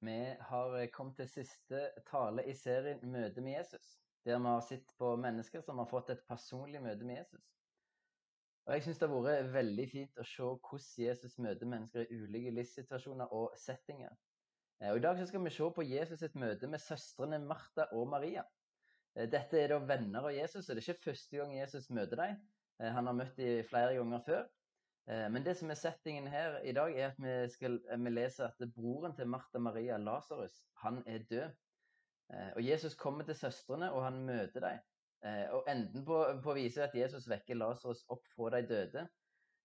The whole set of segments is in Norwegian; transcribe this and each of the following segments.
Vi har eh, kommet til siste tale i serien 'Møte med Jesus', der vi har sett på mennesker som har fått et personlig møte med Jesus. Og Jeg syns det har vært veldig fint å se hvordan Jesus møter mennesker i ulike livssituasjoner og settinger. Eh, og I dag skal vi se på Jesus sitt møte med søstrene Martha og Maria. Eh, dette er da venner av Jesus, og det er ikke første gang Jesus møter dem. Han har møtt dem flere ganger før. Eh, men det som er settingen her i dag, er at vi, skal, eh, vi leser at broren til Martha Maria, Lasarus, han er død. Eh, og Jesus kommer til søstrene, og han møter dem. Og enden på, på viser at Jesus vekker Lasarus opp fra de døde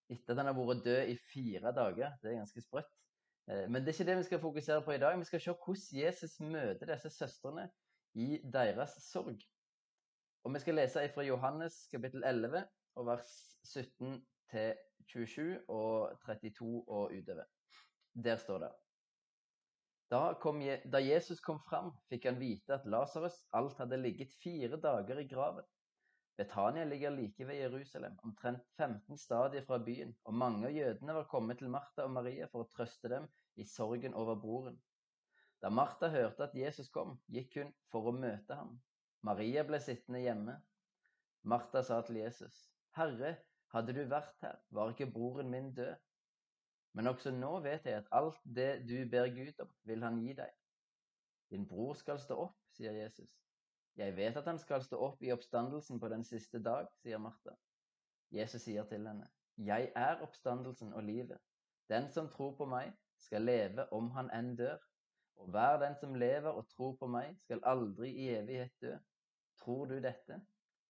etter at han har vært død i fire dager. Det er ganske sprøtt. Men det er ikke det vi skal fokusere på i dag. Vi skal se hvordan Jesus møter disse søstrene i deres sorg. Og Vi skal lese fra Johannes kapittel 11 og vers 17 til 27 og 32 og utover. Der står det da, kom, da Jesus kom fram, fikk han vite at Lasarus alt hadde ligget fire dager i graven. Betania ligger like ved Jerusalem, omtrent 15 stadier fra byen, og mange av jødene var kommet til Martha og Maria for å trøste dem i sorgen over broren. Da Martha hørte at Jesus kom, gikk hun for å møte ham. Maria ble sittende hjemme. Martha sa til Jesus, Herre, hadde du vært her, var ikke broren min død. Men også nå vet jeg at alt det du ber Gud om, vil han gi deg. Din bror skal stå opp, sier Jesus. Jeg vet at han skal stå opp i oppstandelsen på den siste dag, sier Martha. Jesus sier til henne, Jeg er oppstandelsen og livet. Den som tror på meg, skal leve om han enn dør. Og hver den som lever og tror på meg, skal aldri i evighet dø. Tror du dette?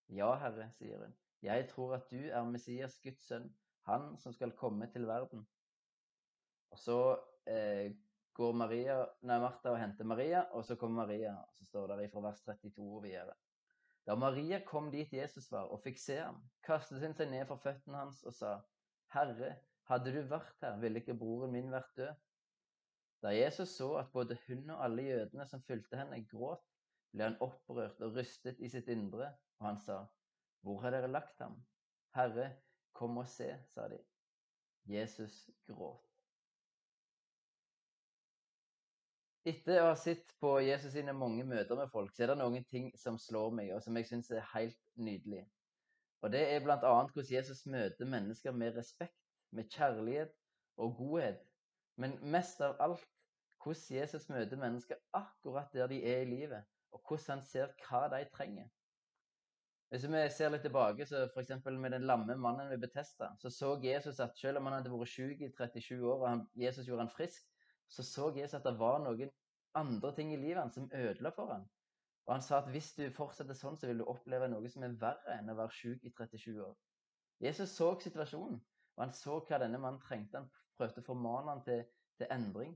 Ja, Herre, sier hun. Jeg tror at du er Messias, Guds sønn, han som skal komme til verden. Og så eh, går Maria, nei, Martha og henter Maria, og så kommer Maria. og Så står det fra vers 32 og videre. Da Maria kom dit Jesus var og fikk se ham, kastet hun seg ned for føttene hans og sa, Herre, hadde du vært her, ville ikke broren min vært død. Da Jesus så at både hun og alle jødene som fulgte henne, gråt, ble han opprørt og rystet i sitt indre, og han sa, hvor har dere lagt ham? Herre, kom og se, sa de. Jesus gråt. Etter å ha sett på Jesus sine mange møter med folk, så er det noen ting som slår meg, og som jeg syns er helt nydelig. Og det er bl.a. hvordan Jesus møter mennesker med respekt, med kjærlighet og godhet. Men mest av alt hvordan Jesus møter mennesker akkurat der de er i livet, og hvordan han ser hva de trenger. Hvis vi ser litt tilbake, så f.eks. med den lamme mannen ved Betesta, så så Jesus at selv om han hadde vært syk i 37 år, og han, Jesus gjorde han frisk, så så Jesus at det var noen andre ting i livet hans som ødela for han. Og han sa at hvis du fortsetter sånn, så vil du oppleve noe som er verre enn å være syk i 37 år. Jesus så situasjonen, og han så hva denne mannen trengte. Han prøvde å formane han til, til endring.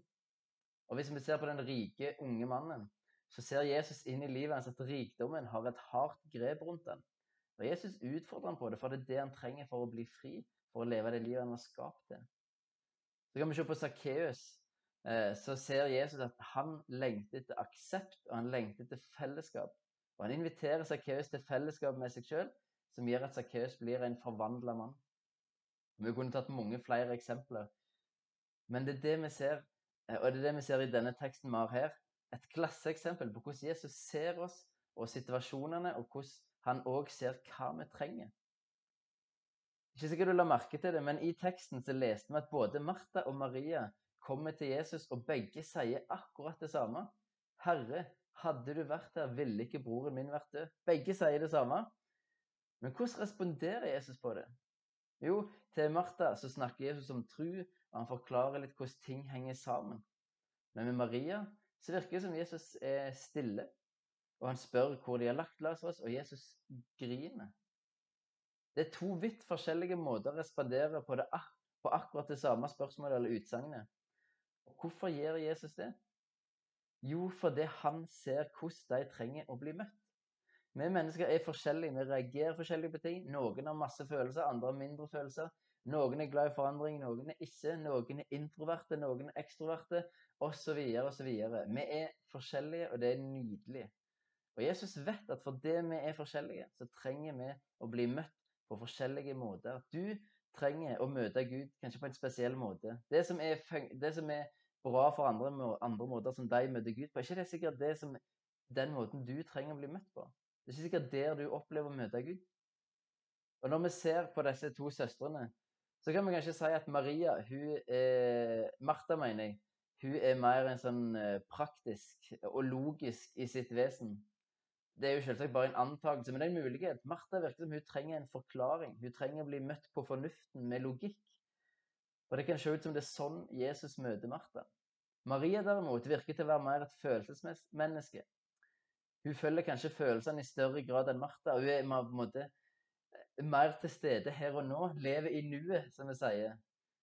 Og hvis vi ser på den rike, unge mannen, så ser Jesus inn i livet hans at rikdommen har et hardt grep rundt den. Og Jesus utfordrer han på det, for det er det han trenger for å bli fri, for å leve det livet han har skapt til. Så kan vi se på Sakkeus. Eh, så ser Jesus at han lengter etter aksept, og han lengter etter fellesskap. Og han inviterer Sakkeus til fellesskap med seg sjøl, som gjør at Sakkeus blir en forvandla mann. Vi kunne tatt mange flere eksempler. Men det er det vi ser, eh, og det er det vi ser i denne teksten vi har her et klasseeksempel på hvordan Jesus ser oss og situasjonene, og hvordan han òg ser hva vi trenger. Ikke sikkert du la merke til det, men i teksten så leste vi at både Martha og Maria kommer til Jesus, og begge sier akkurat det samme. Herre, hadde du vært her, ville ikke broren min vært død. Begge sier det samme. Men hvordan responderer Jesus på det? Jo, til Martha så snakker Jesus om tru, og han forklarer litt hvordan ting henger sammen. Men med Maria så virker det som Jesus er stille, og han spør hvor de har lagt Lasarus, og Jesus griner. Det er to vidt forskjellige måter å respondere på, det, på akkurat det samme spørsmålet eller utsagnet. Hvorfor gjør Jesus det? Jo, fordi han ser hvordan de trenger å bli møtt. Vi mennesker er forskjellige, vi reagerer forskjellig på ting. Noen har masse følelser, andre har mindre følelser. Noen er glad i forandring, noen er ikke. Noen er introverte, noen er ekstroverte, osv. osv. Vi er forskjellige, og det er nydelig. Og Jesus vet at fordi vi er forskjellige, så trenger vi å bli møtt på forskjellige måter. Du trenger å møte Gud kanskje på en spesiell måte. Det som er, det som er bra for andre, andre måter som de møter Gud på, er ikke det sikkert det som den måten du trenger å bli møtt på. Det er ikke sikkert der du opplever å møte Gud. Og når vi ser på disse to søstrene, så kan vi kanskje si at Maria, hun er Martha, mener jeg, hun er mer en sånn eh, praktisk og logisk i sitt vesen. Det er jo selvsagt bare en antakelse, men det er en mulighet. Martha virker som hun trenger en forklaring. Hun trenger å bli møtt på fornuften med logikk. Og det kan se ut som det er sånn Jesus møter Martha. Maria derimot virker til å være mer et følelsesmenneske. Hun følger kanskje følelsene i større grad enn Martha. Hun er på en måte eh, mer til stede her og nå, lever i nuet, som vi sier.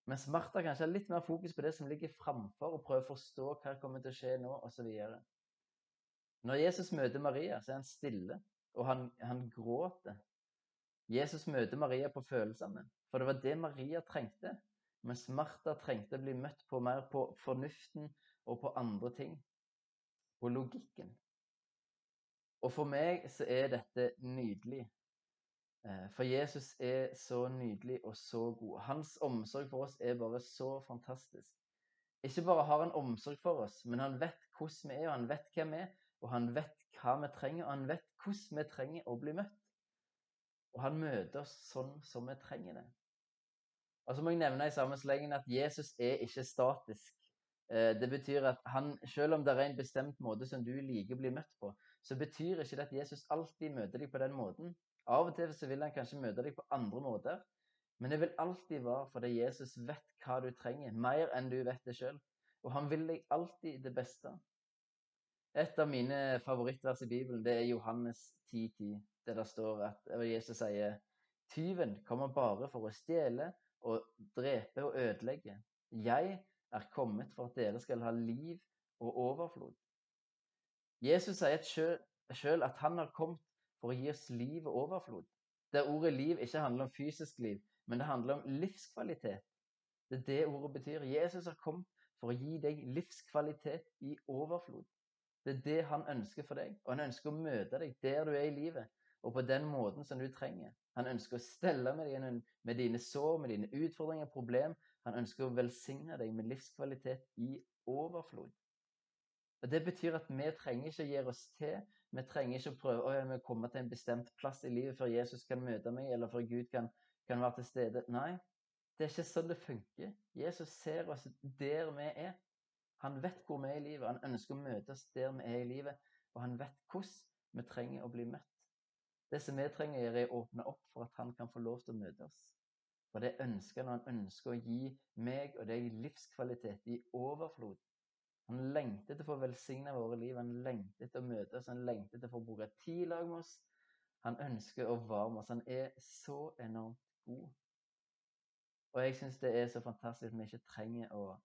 Mens Martha kanskje har litt mer fokus på det som ligger framfor, og prøver å forstå hva som kommer til å skje nå, osv. Når Jesus møter Maria, så er han stille, og han, han gråter. Jesus møter Maria på følelsene, for det var det Maria trengte. Mens Martha trengte å bli møtt på mer på fornuften og på andre ting. På logikken. Og for meg så er dette nydelig. Eh, for Jesus er så nydelig og så god. Hans omsorg for oss er bare så fantastisk. Ikke bare har han omsorg for oss, men han vet hvordan vi er, og han vet hvem vi er, og han vet hva vi trenger, og han vet hvordan vi trenger å bli møtt. Og han møter oss sånn som vi trenger det. Og så må jeg nevne i samme slengen at Jesus er ikke statisk. Eh, det betyr at han, selv om det er en bestemt måte som du liker å bli møtt på, så betyr ikke det at Jesus alltid møter deg på den måten. Av og til så vil han kanskje møte deg på andre måter, men det vil alltid være fordi Jesus vet hva du trenger, mer enn du vet det sjøl. Og han vil deg alltid det beste. Et av mine favorittvers i Bibelen det er Johannes 10,10, 10, der det står at Jesus sier Tyven kommer bare for å stjele, og drepe og ødelegge. Jeg er kommet for at dere skal ha liv og overflod. Jesus sier sjøl at han har kommet for å gi oss liv og overflod. Der ordet liv ikke handler om fysisk liv, men det handler om livskvalitet. Det er det ordet betyr. Jesus har kommet for å gi deg livskvalitet i overflod. Det er det han ønsker for deg, og han ønsker å møte deg der du er i livet, og på den måten som du trenger. Han ønsker å stelle med deg med dine sår, med dine utfordringer, problem. Han ønsker å velsigne deg med livskvalitet i overflod. Og Det betyr at vi trenger ikke å gjøre oss til. Vi trenger ikke å prøve å komme til en bestemt plass i livet før Jesus kan møte meg, eller før Gud kan, kan være til stede. Nei, det er ikke sånn det funker. Jesus ser oss der vi er. Han vet hvor vi er i livet. Han ønsker å møte oss der vi er i livet. Og han vet hvordan vi trenger å bli møtt. Det som vi trenger er å åpne opp for at han kan få lov til å møte oss. For det ønsker han, han ønsker å gi meg og deg livskvalitet i overflod. Han lengter etter å få velsigne våre liv, han lengter etter å møte oss, han lengter etter å få bruke tid lag med oss. Han ønsker å være med oss. Han er så enormt god. Og jeg syns det er så fantastisk at vi ikke trenger å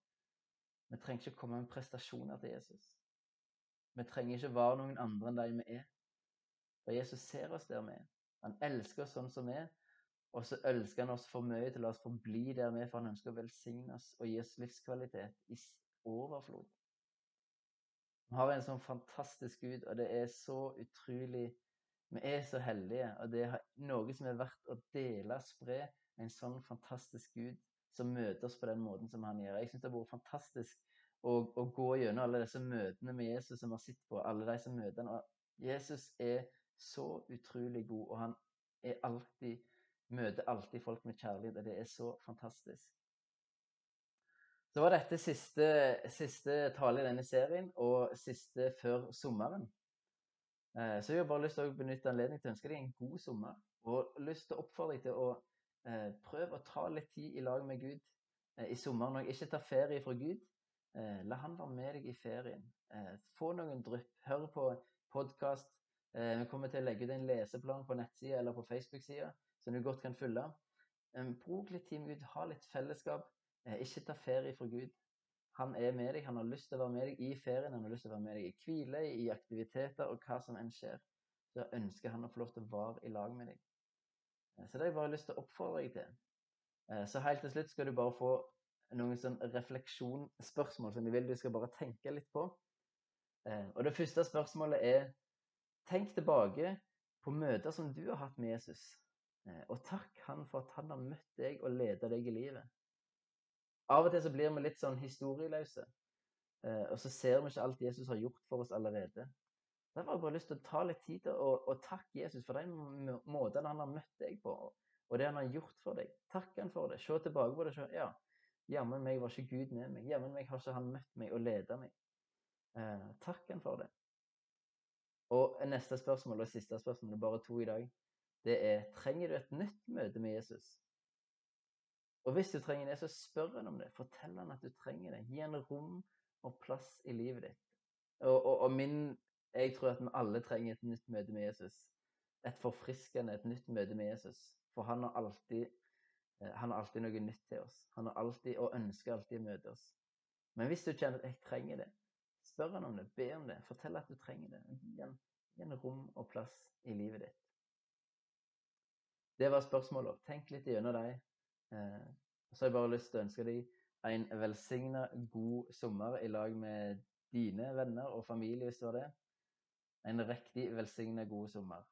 Vi trenger ikke å komme med prestasjoner til Jesus. Vi trenger ikke være noen andre enn de vi er. For Jesus ser oss der vi er. Han elsker oss sånn som vi er. Og så ønsker han oss for mye til å la oss forbli der vi er, for han ønsker å velsigne oss og gi oss livskvalitet i overflod. Vi har en sånn fantastisk Gud, og det er så utrolig Vi er så heldige, og det er noe som er verdt å dele spre. En sånn fantastisk Gud som møter oss på den måten som han gjør. Jeg syns det har vært fantastisk å, å, gå gjennom alle disse møtene med Jesus som vi har sett på. alle de som møter han. Og Jesus er så utrolig god, og han er alltid, møter alltid folk med kjærlighet, og det er så fantastisk. Så var dette siste, siste tale i denne serien, og siste før sommeren. Eh, så jeg har bare lyst til å benytte anledningen til å ønske deg en god sommer. Og lyst til å oppfordre deg til å eh, prøve å ta litt tid i lag med Gud eh, i sommeren. Og ikke ta ferie fra Gud. La han være med deg i ferien. Få noen drypp. Hør på podkast. Vi kommer til å legge ut en leseplan på nettsida eller på Facebook-sida som du godt kan følge. Bruk litt tid med Gud, ha litt fellesskap. Eh, ikke ta ferie fra Gud. Han er med deg, han har lyst til å være med deg i ferien, han har lyst til å være med deg i hvile, i aktiviteter og hva som enn skjer. Så ønsker han å få lov til å være i lag med deg. Eh, så det har jeg bare lyst til å oppfordre deg til. Så helt til slutt skal du bare få noen sånn refleksjonsspørsmål som jeg vil du skal bare tenke litt på. Og det første spørsmålet er Tenk tilbake på møter som du har hatt med Jesus, eh, og takk han for at han har møtt deg og ledet deg i livet. Av og til så blir vi litt sånn historieløse. Eh, og så ser vi ikke alt Jesus har gjort for oss allerede. Derfor har jeg bare lyst til å ta litt tid til å, takke Jesus for den måten han har møtt deg på, og det han har gjort for deg. Takk han for det. Se tilbake på det. Se, ja, jammen meg var ikke Gud med meg. Jammen meg har ikke han møtt meg og ledet meg. Eh, takk han for det. Og neste spørsmål, og siste spørsmål, det er bare to i dag, det er trenger du et nytt møte med Jesus? Og hvis du trenger det, så spør han om det. Fortell han at du trenger det. Gi han rom og plass i livet ditt. Og, og, og min, jeg tror at vi alle trenger et nytt møte med Jesus. Et forfriskende, et nytt møte med Jesus. For han har alltid, eh, han har alltid noe nytt til oss. Han har alltid, og ønsker alltid å møte oss. Men hvis du kjenner at 'jeg trenger det', spør han om det, be om det. Fortell at du trenger det. Gi han, gi han rom og plass i livet ditt. Det var spørsmålet. Tenk litt gjennom dem. Eh, så har jeg bare lyst til å ønske deg en velsigna god sommer i lag med dine venner og familie, hvis du har det. En riktig velsigna god sommer.